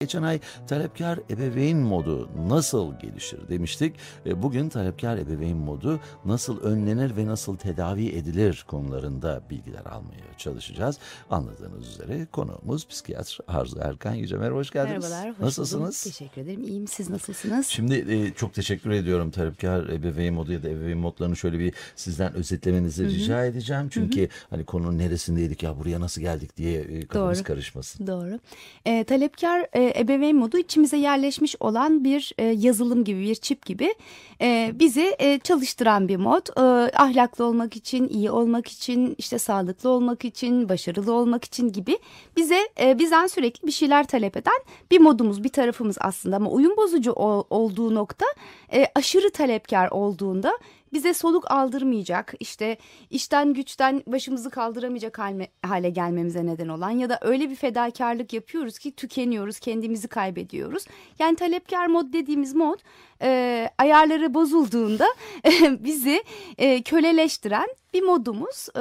Geçen ay talepkar ebeveyn modu nasıl gelişir demiştik. E, Bugün talepkar ebeveyn modu nasıl önlenir ve nasıl tedavi edilir konularında bilgiler almaya çalışacağız. Anladığınız üzere konuğumuz psikiyatr Arzu Erkan Yüce. Merhaba, hoş geldiniz. Merhabalar, hoş Nasılsınız? bulduk. Teşekkür ederim. İyiyim. Siz nasılsınız? Şimdi e, çok teşekkür ediyorum talepkar ebeveyn modu ya da ebeveyn modlarını şöyle bir sizden özetlemenizi rica edeceğim. Çünkü hani konunun neresindeydik ya buraya nasıl geldik diye e, kafamız Doğru. karışmasın. Doğru. E, talepkar e, ebeveyn modu içimize yerleşmiş olan bir e, yazılım gibi, bir çip gibi e, bizi e, çalıştıran bir mod. E, ahlaklı olmak için, iyi olmak için, işte sağlıklı olmak için, başarılı olmak için gibi bize e, bizden sürekli bir şeyler talep eden bir modumuz, bir tarafımız aslında. Ama uyum bozucu ol- olduğu nokta e, aşırı talepkar olduğunda bize soluk aldırmayacak işte işten güçten başımızı kaldıramayacak halme- hale gelmemize neden olan ya da öyle bir fedakarlık yapıyoruz ki tükeniyoruz kendimizi kaybediyoruz. Yani talepkar mod dediğimiz mod e, ayarları bozulduğunda bizi e, köleleştiren bir modumuz. E,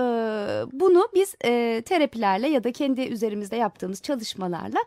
bunu biz e, terapilerle ya da kendi üzerimizde yaptığımız çalışmalarla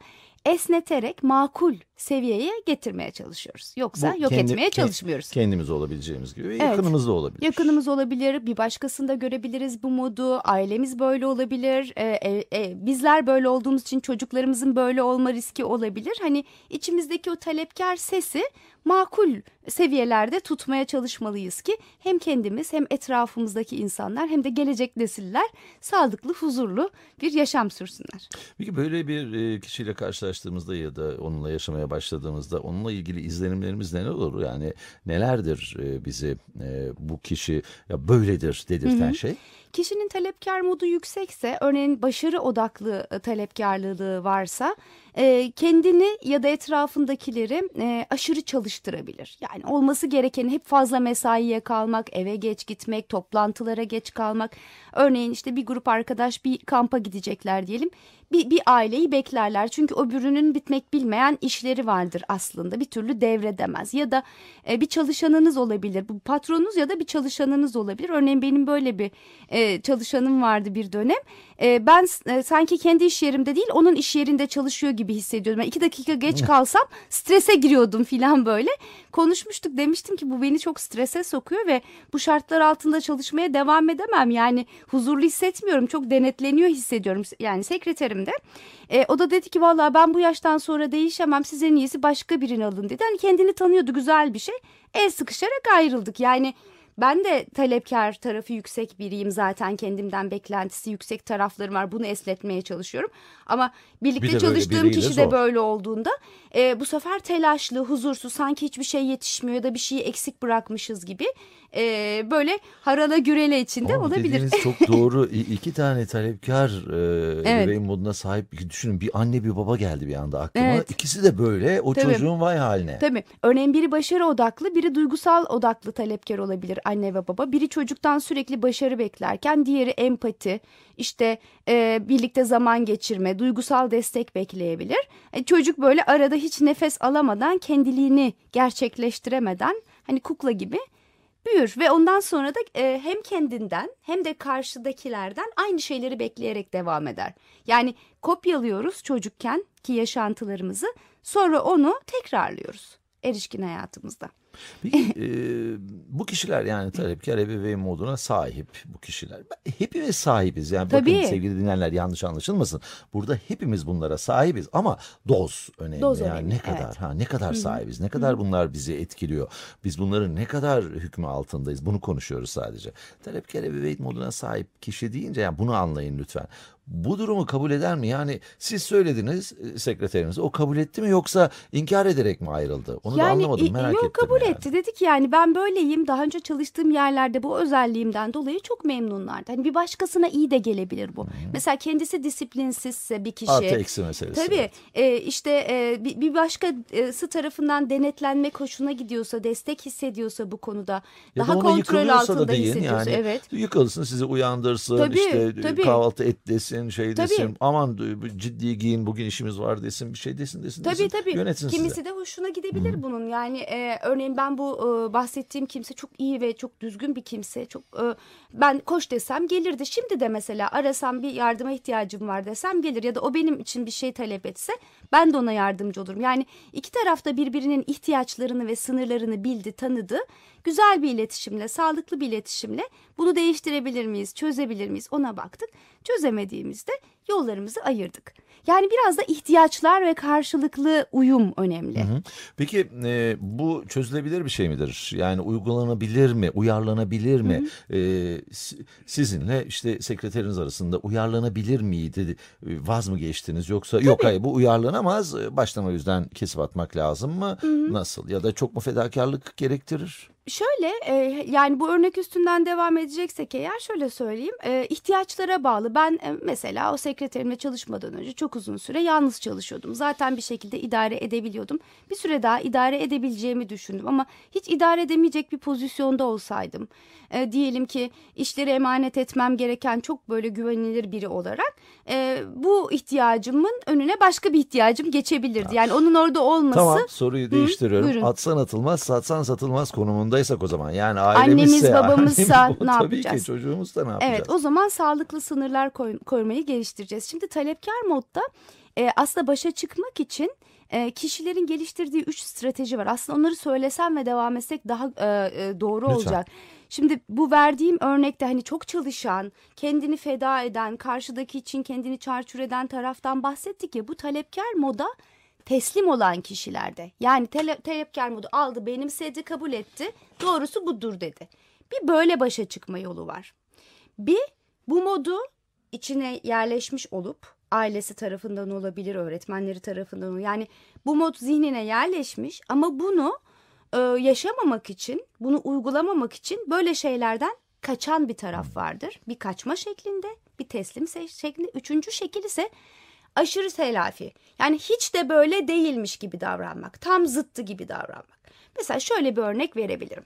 esneterek makul seviyeye getirmeye çalışıyoruz. Yoksa Bu yok kendi- etmeye çalışmıyoruz. Kendimiz olabileceğimiz gibi ve Evet. yakınımız da olabilir. Yakınımız olabilir, bir başkasında görebiliriz bu modu, ailemiz böyle olabilir, e, e, e, bizler böyle olduğumuz için çocuklarımızın böyle olma riski olabilir. Hani içimizdeki o talepkar sesi makul seviyelerde tutmaya çalışmalıyız ki hem kendimiz hem etrafımızdaki insanlar hem de gelecek nesiller sağlıklı, huzurlu bir yaşam sürsünler. Peki böyle bir e, kişiyle karşılaştığımızda ya da onunla yaşamaya başladığımızda onunla ilgili izlenimlerimiz neler olur? Yani nelerdir e, bizi e, bu kişi ya böyledir dedirten şey? Kişinin talepkar modu yüksekse, örneğin başarı odaklı e, talepkarlılığı varsa, e, kendini ya da etrafındakileri e, aşırı çalıştırabilir. Yani olması gereken hep fazla mesaiye kalmak, eve geç gitmek, toplantılara geç kalmak. Örneğin işte bir grup arkadaş bir kampa gidecekler diyelim. Bir, bir aileyi beklerler çünkü öbürünün bitmek bilmeyen işleri vardır aslında bir türlü devredemez ya da bir çalışanınız olabilir bu patronunuz ya da bir çalışanınız olabilir örneğin benim böyle bir e, çalışanım vardı bir dönem. E, ben e, sanki kendi iş yerimde değil onun iş yerinde çalışıyor gibi hissediyordum. Yani iki dakika geç kalsam strese giriyordum filan böyle. Konuşmuştuk demiştim ki bu beni çok strese sokuyor ve bu şartlar altında çalışmaya devam edemem. Yani huzurlu hissetmiyorum çok denetleniyor hissediyorum yani sekreterim de. E, o da dedi ki vallahi ben bu yaştan sonra değişemem siz en iyisi başka birini alın. dedi. Hani kendini tanıyordu güzel bir şey. El sıkışarak ayrıldık. Yani ben de talepkar tarafı yüksek biriyim zaten kendimden beklentisi yüksek taraflarım var bunu esnetmeye çalışıyorum. Ama Bir de birlikte böyle çalıştığım kişi de zor. böyle olduğunda e, bu sefer telaşlı huzursuz sanki hiçbir şey yetişmiyor ya da bir şeyi eksik bırakmışız gibi e, böyle harala gürele içinde Ama olabilir. Dediğiniz çok doğru. İki tane talepkar e, Evet. ebeveyn moduna sahip. Düşünün bir anne bir baba geldi bir anda aklıma. Evet. İkisi de böyle. O Tabii. çocuğun vay haline. Tabii. Örneğin biri başarı odaklı, biri duygusal odaklı talepkar olabilir anne ve baba. Biri çocuktan sürekli başarı beklerken, diğeri empati, işte e, birlikte zaman geçirme, duygusal destek bekleyebilir. E, çocuk böyle arada hiç nefes alamadan, kendiliğini gerçekleştiremeden, hani kukla gibi büyür ve ondan sonra da e, hem kendinden hem de karşıdakilerden aynı şeyleri bekleyerek devam eder. Yani kopyalıyoruz çocukken ki yaşantılarımızı sonra onu tekrarlıyoruz erişkin hayatımızda. Peki e, bu kişiler yani talepkar ebeveyn moduna sahip bu kişiler. Hepimiz sahibiz. Yani bakın Tabii. sevgili dinleyenler yanlış anlaşılmasın. Burada hepimiz bunlara sahibiz ama doz önemli. Doz yani önemli, ne kadar evet. ha ne kadar sahibiz? Ne kadar bunlar bizi etkiliyor? Biz bunların ne kadar hükmü altındayız? Bunu konuşuyoruz sadece. Talepkar ebeveyn moduna sahip kişi deyince yani bunu anlayın lütfen. Bu durumu kabul eder mi? Yani siz söylediniz e, sekreterinize o kabul etti mi yoksa inkar ederek mi ayrıldı? Onu da anlamadım merak yok ettim. kabul yani. Evet yani. dedi ki yani ben böyleyim daha önce çalıştığım yerlerde bu özelliğimden dolayı çok memnunlardı. Hani bir başkasına iyi de gelebilir bu. Mesela kendisi disiplinsizse bir kişi. Artı eksi meselesi. Tabii evet. e, işte e, bir, bir başkası tarafından denetlenmek hoşuna gidiyorsa, destek hissediyorsa bu konuda Ya da daha ona kontrol altında da deyin hissediyorsa. yani Evet. yıkılsın sizi uyandırsın Tabii, işte tabii. kahvaltı et desin şey Tabii. desin aman ciddi giyin bugün işimiz var desin bir şey desin desin Tabii desin. tabii. Yönetsin Kimisi sizi. de hoşuna gidebilir bunun. Yani e, örneğin ben bu e, bahsettiğim kimse çok iyi ve çok düzgün bir kimse. Çok e, ben koş desem gelirdi. Şimdi de mesela arasam bir yardıma ihtiyacım var desem gelir ya da o benim için bir şey talep etse ben de ona yardımcı olurum. Yani iki tarafta birbirinin ihtiyaçlarını ve sınırlarını bildi, tanıdı. Güzel bir iletişimle, sağlıklı bir iletişimle bunu değiştirebilir miyiz, çözebilir miyiz ona baktık. Çözemediğimizde yollarımızı ayırdık. Yani biraz da ihtiyaçlar ve karşılıklı uyum önemli. Hı. Peki e, bu çözülebilir bir şey midir? Yani uygulanabilir mi, uyarlanabilir mi? E, si- sizinle işte sekreteriniz arasında uyarlanabilir miydi? E, Vaz mı geçtiniz yoksa yok hayır bu uyarlanamaz e, baştan o yüzden kesip atmak lazım mı? Nasıl? Ya da çok mu fedakarlık gerektirir? Şöyle e, yani bu örnek üstünden devam edeceksek eğer şöyle söyleyeyim e, ihtiyaçlara bağlı. Ben e, mesela o sekreterimle çalışmadan önce çok uzun süre yalnız çalışıyordum. Zaten bir şekilde idare edebiliyordum. Bir süre daha idare edebileceğimi düşündüm ama hiç idare edemeyecek bir pozisyonda olsaydım. E, diyelim ki işleri emanet etmem gereken çok böyle güvenilir biri olarak e, bu ihtiyacımın önüne başka bir ihtiyacım geçebilirdi. Yani onun orada olması Tamam soruyu değiştiriyorum. buyurun. Atsan atılmaz, satsan satılmaz konumundaysak o zaman. Yani Annemiz, ailemizse, babamızsa annemiz- ne Tabii yapacağız? ki çocuğumuz da ne yapacağız? Evet o zaman sağlıklı sınırlar koy- koymayı geliştireceğiz. Şimdi talepkar modda e, aslında başa çıkmak için e, kişilerin geliştirdiği üç strateji var. Aslında onları söylesem ve devam etsek daha e, e, doğru Lütfen. olacak. Şimdi bu verdiğim örnekte hani çok çalışan, kendini feda eden, karşıdaki için kendini çarçur eden taraftan bahsettik ya bu talepkar moda teslim olan kişilerde. Yani tele, talepkar modu aldı, benimsedi, kabul etti. Doğrusu budur dedi. Bir böyle başa çıkma yolu var. Bir bu modu içine yerleşmiş olup ailesi tarafından olabilir, öğretmenleri tarafından olabilir. Yani bu mod zihnine yerleşmiş ama bunu e, yaşamamak için, bunu uygulamamak için böyle şeylerden kaçan bir taraf vardır. Bir kaçma şeklinde, bir teslim şeklinde. Üçüncü şekil ise aşırı telafi. Yani hiç de böyle değilmiş gibi davranmak. Tam zıttı gibi davranmak. Mesela şöyle bir örnek verebilirim.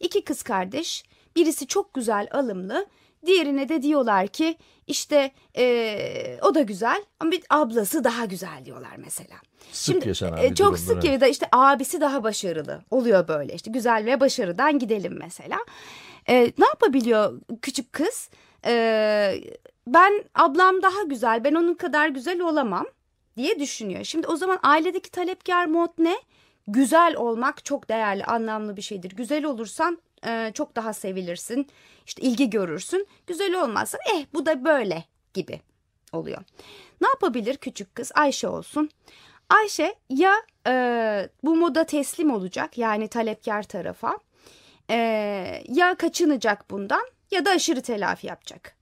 İki kız kardeş, birisi çok güzel, alımlı. Diğerine de diyorlar ki işte eee, o da güzel ama bir ablası daha güzel diyorlar mesela. Sık yaşanan e, bir çok sık ya da işte abisi daha başarılı oluyor böyle işte güzel ve başarıdan gidelim mesela. E, ne yapabiliyor küçük kız? E, ben ablam daha güzel ben onun kadar güzel olamam diye düşünüyor. Şimdi o zaman ailedeki talepkar mod ne? Güzel olmak çok değerli, anlamlı bir şeydir. Güzel olursan e, çok daha sevilirsin, işte ilgi görürsün. Güzel olmazsan eh bu da böyle gibi oluyor. Ne yapabilir küçük kız? Ayşe olsun. Ayşe ya e, bu moda teslim olacak yani talepkar tarafa e, ya kaçınacak bundan ya da aşırı telafi yapacak.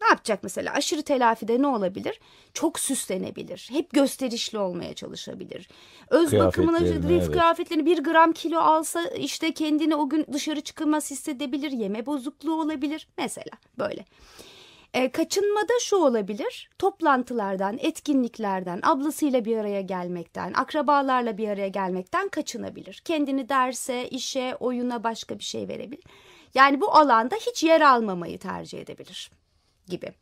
Ne yapacak mesela? Aşırı telafide ne olabilir? Çok süslenebilir. Hep gösterişli olmaya çalışabilir. Öz bakımına, evet. kıyafetlerini bir gram kilo alsa işte kendini o gün dışarı çıkılmaz hissedebilir. Yeme bozukluğu olabilir. Mesela böyle. E, kaçınmada şu olabilir. Toplantılardan, etkinliklerden, ablasıyla bir araya gelmekten, akrabalarla bir araya gelmekten kaçınabilir. Kendini derse, işe, oyuna başka bir şey verebilir. Yani bu alanda hiç yer almamayı tercih edebilir gibi.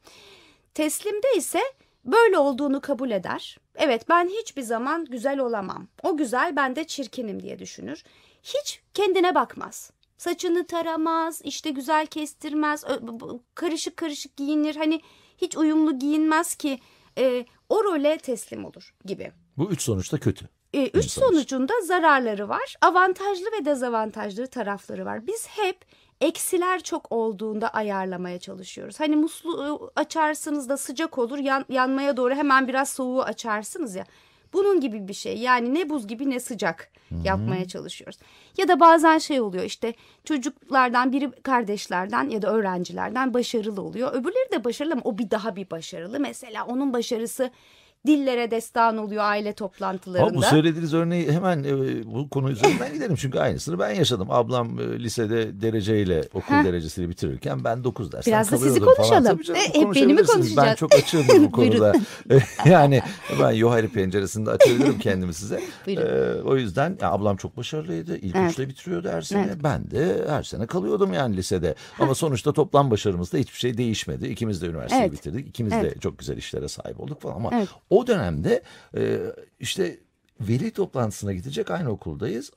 Teslimde ise böyle olduğunu kabul eder. Evet ben hiçbir zaman güzel olamam. O güzel ben de çirkinim diye düşünür. Hiç kendine bakmaz. Saçını taramaz, işte güzel kestirmez, karışık karışık giyinir. Hani hiç uyumlu giyinmez ki e, o role teslim olur gibi. Bu üç sonuçta kötü. E, üç sonucunda zararları var. Avantajlı ve dezavantajlı tarafları var. Biz hep eksiler çok olduğunda ayarlamaya çalışıyoruz. Hani musluğu açarsınız da sıcak olur yan- yanmaya doğru hemen biraz soğuğu açarsınız ya. Bunun gibi bir şey yani ne buz gibi ne sıcak yapmaya çalışıyoruz. Ya da bazen şey oluyor işte çocuklardan biri kardeşlerden ya da öğrencilerden başarılı oluyor. Öbürleri de başarılı ama o bir daha bir başarılı. Mesela onun başarısı dillere destan oluyor aile toplantılarında. Ama bu söylediğiniz örneği hemen e, bu konu üzerinden gidelim. Çünkü aynısını ben yaşadım. Ablam e, lisede dereceyle okul Heh. derecesiyle bitirirken ben 9 dersten Biraz da sizi konuşalım. Canım, E, hep beni mi konuşabilirsiniz. Ben konuşacağız? çok açığımdır bu konuda. yani ben Yohari penceresinde açabilirim kendimi size. Buyurun. E, o yüzden ya, ablam çok başarılıydı. İlk Evet. üçle bitiriyordu her sene. Evet. Ben de her sene kalıyordum yani lisede. Ama sonuçta toplam başarımızda hiçbir şey değişmedi. İkimiz de üniversiteyi Evet. bitirdik. İkimiz de Evet. çok güzel işlere sahip olduk falan ama Evet. O dönemde e, işte veli toplantısına gidecek aynı okuldayız.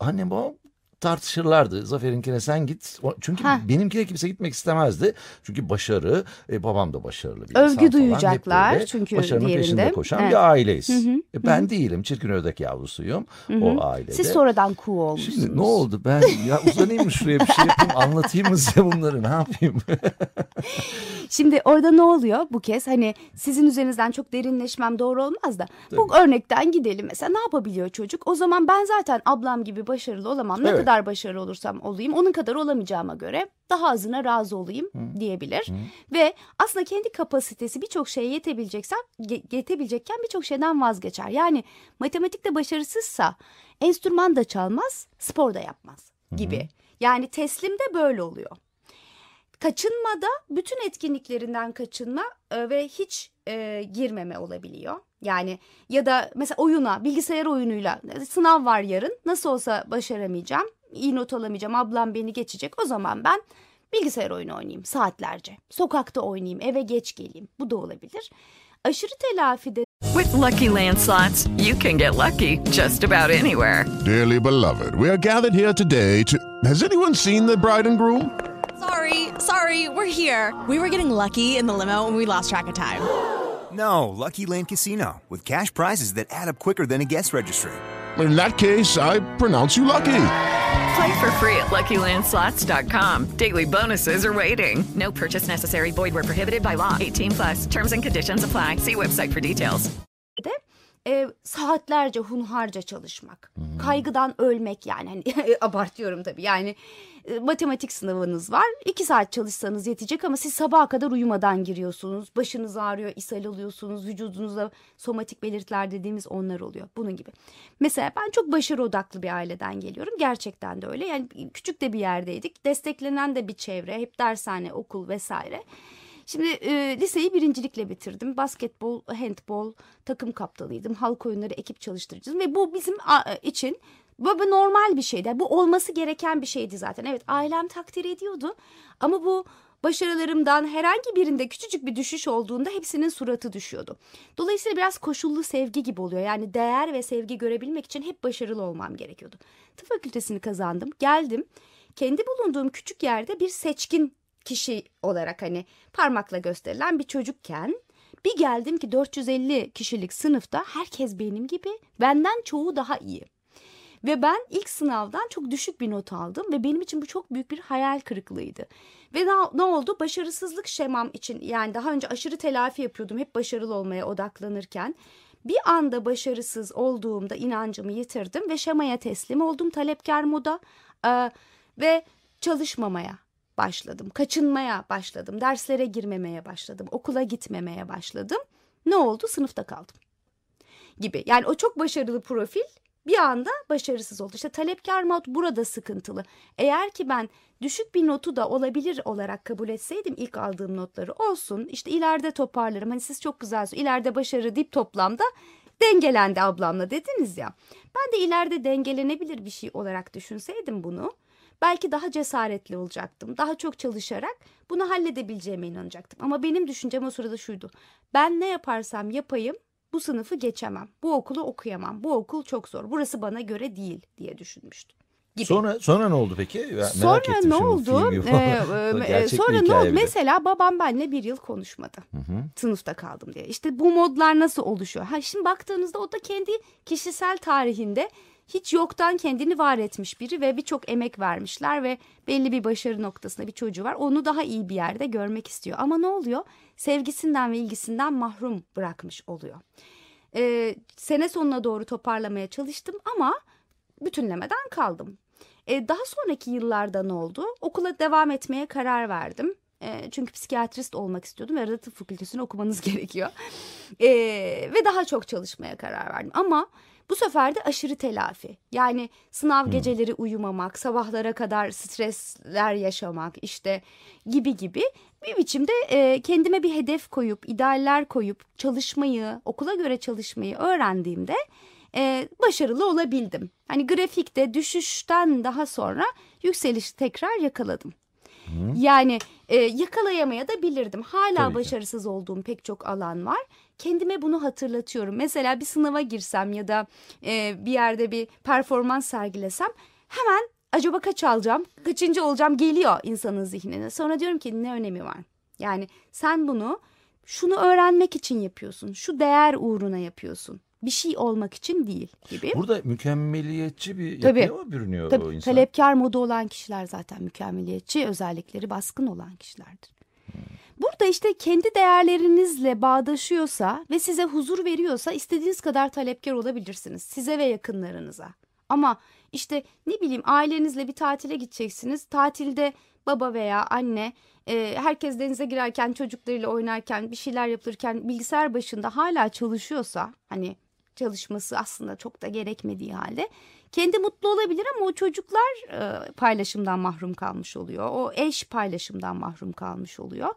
Annem babam tartışırlardı. Zafer'inkine sen git. Çünkü Ha. benimkine kimse gitmek istemezdi. Çünkü başarı, e, babam da başarılı bir Övgü insan falan. Hep duyacaklar çünkü Başarının diğerinde. peşinde koşan Evet. bir aileyiz. Hı hı, E, ben değilim. Çirkin ördek yavrusuyum o ailede. Siz sonradan kuğu olmuşsunuz. Şimdi ne oldu ben ya uzanayım mı şuraya bir şey yapayım anlatayım mı size bunları ne yapayım? Şimdi orada ne oluyor bu kez? Hani sizin üzerinizden çok derinleşmem doğru olmaz da bu örnekten gidelim. Mesela ne yapabiliyor çocuk? O zaman ben zaten ablam gibi başarılı olamam. Ne Evet. kadar başarılı olursam olayım onun kadar olamayacağıma göre daha azına razı olayım diyebilir. Ve aslında kendi kapasitesi birçok şeye yetebileceksen yetebilecekken birçok şeyden vazgeçer. Yani matematikte başarısızsa enstrüman da çalmaz, spor da yapmaz gibi. Yani teslimde böyle oluyor kaçınmada bütün etkinliklerinden kaçınma e, ve hiç e, girmeme olabiliyor. Yani ya da mesela oyuna, bilgisayar oyunuyla e, sınav var yarın. Nasıl olsa başaramayacağım, iyi not alamayacağım, ablam beni geçecek. O zaman ben bilgisayar oyunu oynayayım saatlerce. Sokakta oynayayım, eve geç geleyim. Bu da olabilir. Aşırı telafide With Lucky Land slots, you can get lucky just about anywhere. Dearly beloved, we are gathered here today to. Has anyone seen the bride and groom? Sorry, sorry, we're here. We were getting lucky in the limo and we lost track of time. No, Lucky Land Casino, with cash prizes that add up quicker than a guest registry. In that case, I pronounce you lucky. Play for free at LuckyLandSlots.com. Daily bonuses are waiting. No purchase necessary. Void where prohibited by law. 18 plus. Terms and conditions apply. See website for details. de e, saatlerce hunharca çalışmak. Hmm. Kaygıdan ölmek yani. Hani, abartıyorum tabii. Yani matematik sınavınız var. iki saat çalışsanız yetecek ama siz sabaha kadar uyumadan giriyorsunuz. Başınız ağrıyor, ishal oluyorsunuz. Vücudunuzda somatik belirtiler dediğimiz onlar oluyor. Bunun gibi. Mesela ben çok başarı odaklı bir aileden geliyorum. Gerçekten de öyle. Yani küçük de bir yerdeydik. Desteklenen de bir çevre. Hep dershane, okul vesaire. Şimdi e, liseyi birincilikle bitirdim. Basketbol, handbol takım kaptanıydım. Halk oyunları ekip çalıştırıcıydım. Ve bu bizim e, için bu bu normal bir şeydi. Bu olması gereken bir şeydi zaten. Evet ailem takdir ediyordu. Ama bu başarılarımdan herhangi birinde küçücük bir düşüş olduğunda hepsinin suratı düşüyordu. Dolayısıyla biraz koşullu sevgi gibi oluyor. Yani değer ve sevgi görebilmek için hep başarılı olmam gerekiyordu. Tıp fakültesini kazandım. Geldim. Kendi bulunduğum küçük yerde bir seçkin kişi olarak hani parmakla gösterilen bir çocukken bir geldim ki 450 kişilik sınıfta herkes benim gibi benden çoğu daha iyi. Ve ben ilk sınavdan çok düşük bir not aldım ve benim için bu çok büyük bir hayal kırıklığıydı. Ve ne, oldu? Başarısızlık şemam için yani daha önce aşırı telafi yapıyordum hep başarılı olmaya odaklanırken. Bir anda başarısız olduğumda inancımı yitirdim ve şemaya teslim oldum talepkar moda Ee, ve çalışmamaya başladım. Kaçınmaya başladım. Derslere girmemeye başladım. Okula gitmemeye başladım. Ne oldu? Sınıfta kaldım gibi. Yani o çok başarılı profil bir anda başarısız oldu. İşte talepkar mod burada sıkıntılı. Eğer ki ben düşük bir notu da olabilir olarak kabul etseydim ilk aldığım notları olsun. İşte ileride toparlarım. Hani siz çok güzel ileride başarı dip toplamda dengelendi ablamla dediniz ya. Ben de ileride dengelenebilir bir şey olarak düşünseydim bunu belki daha cesaretli olacaktım. Daha çok çalışarak bunu halledebileceğime inanacaktım. Ama benim düşüncem o sırada şuydu. Ben ne yaparsam yapayım bu sınıfı geçemem. Bu okulu okuyamam. Bu okul çok zor. Burası bana göre değil diye düşünmüştüm. Gibi. Sonra sonra ne oldu peki? Merak Sonra ettim ne oldu? Ee, e, bir sonra ne oldu? bir de. Mesela babam benimle bir yıl konuşmadı. Sınıfta kaldım diye. İşte bu modlar nasıl oluşuyor? Ha şimdi baktığınızda o da kendi kişisel tarihinde hiç yoktan kendini var etmiş biri ve birçok emek vermişler ve belli bir başarı noktasında bir çocuğu var. Onu daha iyi bir yerde görmek istiyor. Ama ne oluyor? Sevgisinden ve ilgisinden mahrum bırakmış oluyor. Ee, sene sonuna doğru toparlamaya çalıştım ama bütünlemeden kaldım. E, daha sonraki yıllarda ne oldu? Okula devam etmeye karar verdim. E, çünkü psikiyatrist olmak istiyordum. Arada tıp fakültesini okumanız gerekiyor. E, ve daha çok çalışmaya karar verdim. Ama bu sefer de aşırı telafi. Yani sınav geceleri uyumamak, sabahlara kadar stresler yaşamak işte gibi gibi bir biçimde e, kendime bir hedef koyup, idealler koyup çalışmayı, okula göre çalışmayı öğrendiğimde e, başarılı olabildim. Hani grafikte düşüşten daha sonra yükselişi tekrar yakaladım. Yani e, yakalayamaya da bilirdim. Hala Tabii ki. başarısız olduğum pek çok alan var. Kendime bunu hatırlatıyorum. Mesela bir sınava girsem ya da e, bir yerde bir performans sergilesem hemen acaba kaç alacağım, kaçıncı olacağım geliyor insanın zihnine. Sonra diyorum ki ne önemi var? Yani sen bunu şunu öğrenmek için yapıyorsun. Şu değer uğruna yapıyorsun. Bir şey olmak için değil gibi. Burada mükemmeliyetçi bir Tabii. yapıya mı bürünüyor o Tabii insan? talepkar modu olan kişiler zaten mükemmeliyetçi özellikleri baskın olan kişilerdir. Burada işte kendi değerlerinizle bağdaşıyorsa ve size huzur veriyorsa istediğiniz kadar talepkar olabilirsiniz size ve yakınlarınıza. Ama işte ne bileyim ailenizle bir tatile gideceksiniz. Tatilde baba veya anne e, herkes denize girerken çocuklarıyla oynarken bir şeyler yapılırken bilgisayar başında hala çalışıyorsa hani çalışması aslında çok da gerekmediği halde kendi mutlu olabilir ama o çocuklar e, paylaşımdan mahrum kalmış oluyor. O eş paylaşımdan mahrum kalmış oluyor.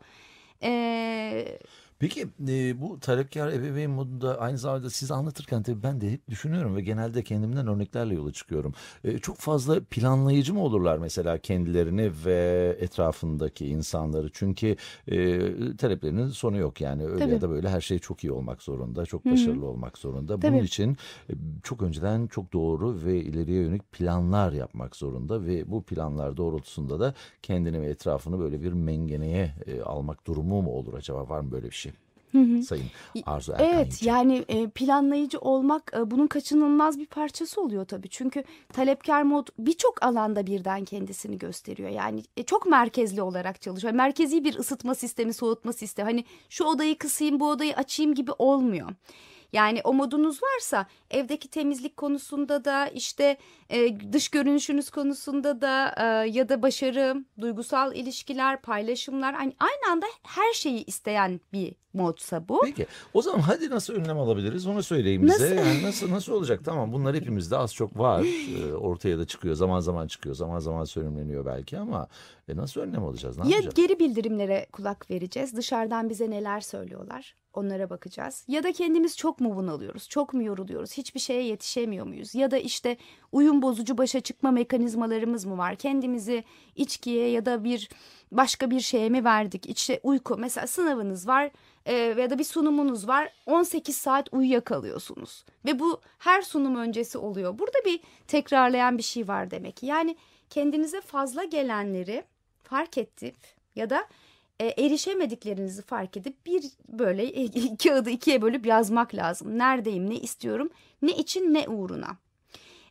E, Peki e, bu talepkar ebeveyn modunda aynı zamanda siz anlatırken tabii ben de hep düşünüyorum ve genelde kendimden örneklerle yola çıkıyorum. E, çok fazla planlayıcı mı olurlar mesela kendilerini ve etrafındaki insanları? Çünkü e, taleplerinin sonu yok yani öyle ya Tabii. da böyle her şey çok iyi olmak zorunda, çok başarılı olmak zorunda. Bunun Tabii. için e, çok önceden çok doğru ve ileriye yönelik planlar yapmak zorunda ve bu planlar doğrultusunda da kendini ve etrafını böyle bir mengeneye e, almak durumu mu olur acaba var mı böyle bir şey? Sayın Arzu Erkan Evet Yüce. yani e, planlayıcı olmak e, bunun kaçınılmaz bir parçası oluyor tabii. Çünkü talepkar mod birçok alanda birden kendisini gösteriyor. Yani e, çok merkezli olarak çalışıyor. Merkezi bir ısıtma sistemi, soğutma sistemi. Hani şu odayı kısayım, bu odayı açayım gibi olmuyor. Yani o modunuz varsa evdeki temizlik konusunda da işte e, dış görünüşünüz konusunda da e, ya da başarı, duygusal ilişkiler, paylaşımlar hani aynı anda her şeyi isteyen bir modsa bu. Peki o zaman hadi nasıl önlem alabiliriz onu söyleyin bize. Nasıl? Yani nasıl nasıl olacak tamam bunlar hepimizde az çok var. Ee, ortaya da çıkıyor zaman zaman çıkıyor zaman zaman sönümleniyor belki ama e, nasıl önlem alacağız ne Ya yapacağız? geri bildirimlere kulak vereceğiz. Dışarıdan bize neler söylüyorlar. Onlara bakacağız. Ya da kendimiz çok mu bunalıyoruz? Çok mu yoruluyoruz? Hiçbir şeye yetişemiyor muyuz? Ya da işte uyum bozucu başa çıkma mekanizmalarımız mı var? Kendimizi içkiye ya da bir başka bir şeye mi verdik? İşte uyku. Mesela sınavınız var e, ya da bir sunumunuz var. 18 saat uyuyakalıyorsunuz. Ve bu her sunum öncesi oluyor. Burada bir tekrarlayan bir şey var demek ki. Yani kendinize fazla gelenleri fark edip ya da e, erişemediklerinizi fark edip bir böyle kağıdı ikiye bölüp yazmak lazım. Neredeyim, ne istiyorum, ne için, ne uğruna.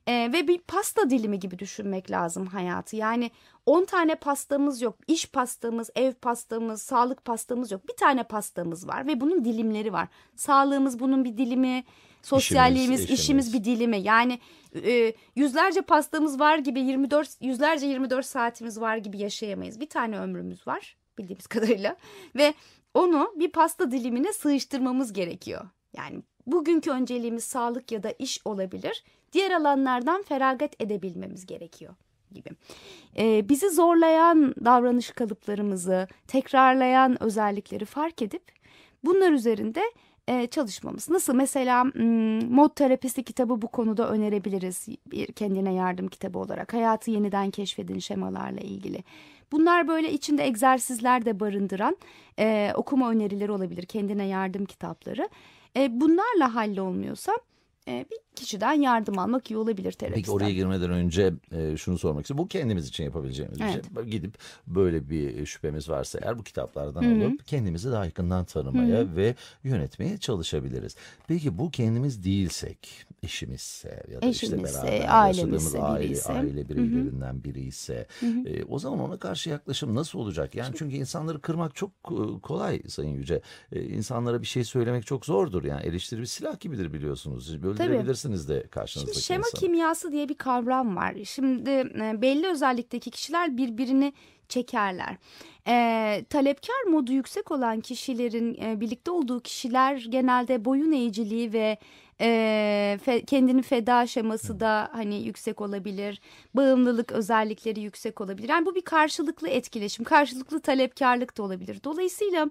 E, ve bir pasta dilimi gibi düşünmek lazım hayatı. Yani 10 tane pastamız yok. İş pastamız, ev pastamız, sağlık pastamız yok. Bir tane pastamız var ve bunun dilimleri var. Sağlığımız bunun bir dilimi, sosyalliğimiz, İşimiz, işimiz, bir dilimi. Yani e, yüzlerce pastamız var gibi 24 yüzlerce 24 saatimiz var gibi yaşayamayız. Bir tane ömrümüz var bildiğimiz kadarıyla ve onu bir pasta dilimine sığıştırmamız gerekiyor. Yani bugünkü önceliğimiz sağlık ya da iş olabilir. Diğer alanlardan feragat edebilmemiz gerekiyor gibi. Ee, bizi zorlayan davranış kalıplarımızı, tekrarlayan özellikleri fark edip bunlar üzerinde e, çalışmamız. Nasıl mesela mod terapisi kitabı bu konuda önerebiliriz bir kendine yardım kitabı olarak. Hayatı yeniden keşfedin şemalarla ilgili. Bunlar böyle içinde egzersizler de barındıran e, okuma önerileri olabilir kendine yardım kitapları. E, bunlarla hallolmuyorsa e, bir kişiden yardım almak iyi olabilir Peki terapistten. oraya girmeden önce e, şunu sormak istiyorum. Bu kendimiz için yapabileceğimiz Evet. bir şey. Gidip böyle bir şüphemiz varsa eğer bu kitaplardan alıp kendimizi daha yakından tanımaya ve yönetmeye çalışabiliriz. Peki bu kendimiz değilsek, eşimizse ya da işte Eşimizse, beraber ailemizse, yaşadığımız aile, biriyse. aile bireylerinden biri ise e, o zaman ona karşı yaklaşım nasıl olacak? Yani çünkü insanları kırmak çok e, kolay Sayın Yüce. E, insanlara bir şey söylemek çok zordur. Yani eleştiri bir silah gibidir biliyorsunuz. Öldürebilirsiniz söylersiniz de karşınızdaki Şimdi şema insana. kimyası diye bir kavram var. Şimdi e, belli özellikteki kişiler birbirini çekerler. E, talepkar modu yüksek olan kişilerin e, birlikte olduğu kişiler genelde boyun eğiciliği ve e, fe- kendini feda şeması da hani yüksek olabilir. Bağımlılık özellikleri yüksek olabilir. Yani bu bir karşılıklı etkileşim, karşılıklı talepkarlık da olabilir. Dolayısıyla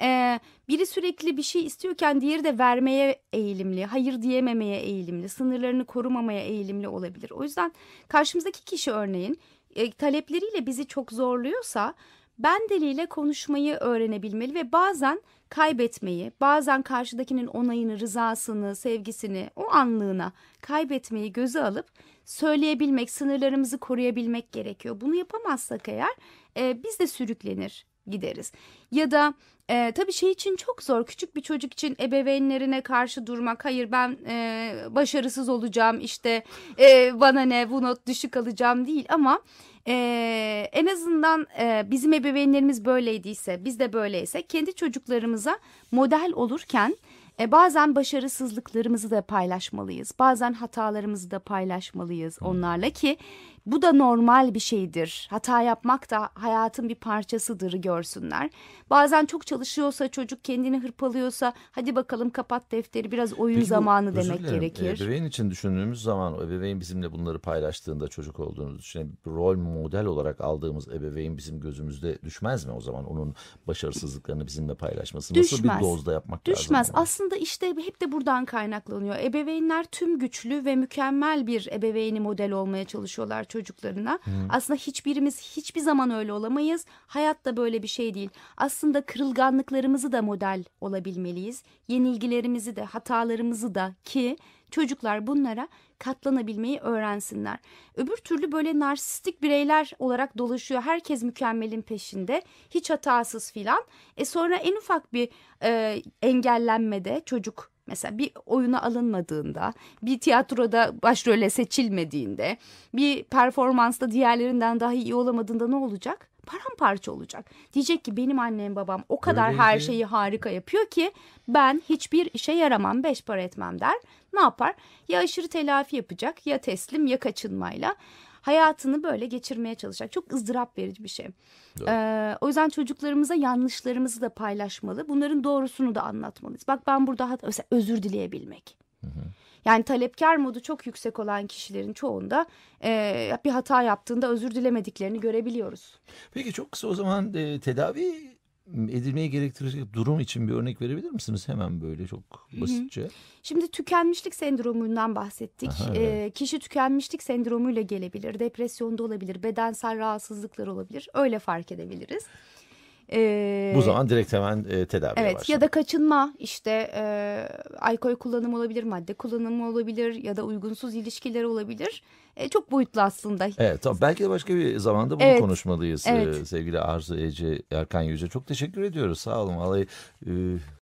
e, biri sürekli bir şey istiyorken diğeri de vermeye eğilimli, hayır diyememeye eğilimli, sınırlarını korumamaya eğilimli olabilir. O yüzden karşımızdaki kişi örneğin e, talepleriyle bizi çok zorluyorsa ben diliyle konuşmayı öğrenebilmeli ve bazen kaybetmeyi, bazen karşıdakinin onayını, rızasını, sevgisini, o anlığına kaybetmeyi göze alıp söyleyebilmek, sınırlarımızı koruyabilmek gerekiyor. Bunu yapamazsak eğer e, biz de sürüklenir gideriz. Ya da e, tabii şey için çok zor küçük bir çocuk için ebeveynlerine karşı durmak. Hayır ben e, başarısız olacağım işte e, bana ne bu not düşük alacağım değil ama e, en azından e, bizim ebeveynlerimiz böyleydiyse biz de böyleyse kendi çocuklarımıza model olurken e, bazen başarısızlıklarımızı da paylaşmalıyız. Bazen hatalarımızı da paylaşmalıyız onlarla ki bu da normal bir şeydir. Hata yapmak da hayatın bir parçasıdır görsünler. Bazen çok çalışıyorsa çocuk kendini hırpalıyorsa hadi bakalım kapat defteri biraz oyun Peki bu- zamanı özür demek dilerim, gerekir. Ebeveyn için düşündüğümüz zaman ebeveyn bizimle bunları paylaştığında çocuk olduğunu düşünelim. Rol model olarak aldığımız ebeveyn bizim gözümüzde düşmez mi o zaman? Onun başarısızlıklarını bizimle paylaşması. Nasıl bir Düşmez. dozda yapmak lazım? Düşmez. bunu? Aslında işte hep de buradan kaynaklanıyor. Ebeveynler tüm güçlü ve mükemmel bir ebeveyni model olmaya çalışıyorlar çocuklarına. Aslında hiçbirimiz hiçbir zaman öyle olamayız. Hayat da böyle bir şey değil. Aslında kırılganlıklarımızı da model olabilmeliyiz. Yenilgilerimizi de, hatalarımızı da ki çocuklar bunlara katlanabilmeyi öğrensinler. Öbür türlü böyle narsistik bireyler olarak dolaşıyor. Herkes mükemmelin peşinde. Hiç hatasız filan. E sonra en ufak bir e, engellenmede çocuk mesela bir oyuna alınmadığında, bir tiyatroda başrole seçilmediğinde, bir performansta diğerlerinden daha iyi olamadığında ne olacak? Paramparça olacak. Diyecek ki benim annem babam o kadar her Öyleydi. şeyi harika yapıyor ki ben hiçbir işe yaramam, beş para etmem der. Ne yapar? Ya aşırı telafi yapacak ya teslim ya kaçınmayla hayatını böyle geçirmeye çalışacak. Çok ızdırap verici bir şey. Ee, o yüzden çocuklarımıza yanlışlarımızı da paylaşmalı. Bunların doğrusunu da anlatmalıyız. Bak ben burada mesela özür dileyebilmek. Yani talepkar modu çok yüksek olan kişilerin çoğunda e, bir hata yaptığında özür dilemediklerini görebiliyoruz. Peki çok kısa o zaman e, tedavi edilmeyi gerektirecek durum için bir örnek verebilir misiniz? Hemen böyle çok basitçe. Şimdi tükenmişlik sendromundan bahsettik. Aha, Ee, kişi tükenmişlik sendromuyla gelebilir, depresyonda olabilir, bedensel rahatsızlıklar olabilir. Öyle fark edebiliriz. Ee, Bu zaman direkt hemen e, tedaviye Evet başlamak. ya da kaçınma işte e, alkol kullanımı olabilir, madde kullanımı olabilir ya da uygunsuz ilişkiler olabilir. E, çok boyutlu aslında. Evet tamam belki de başka bir zamanda bunu Evet, konuşmalıyız evet. Ee, sevgili Arzu Ece Erkan Yüce. Çok teşekkür ediyoruz sağ olun. Vallahi e,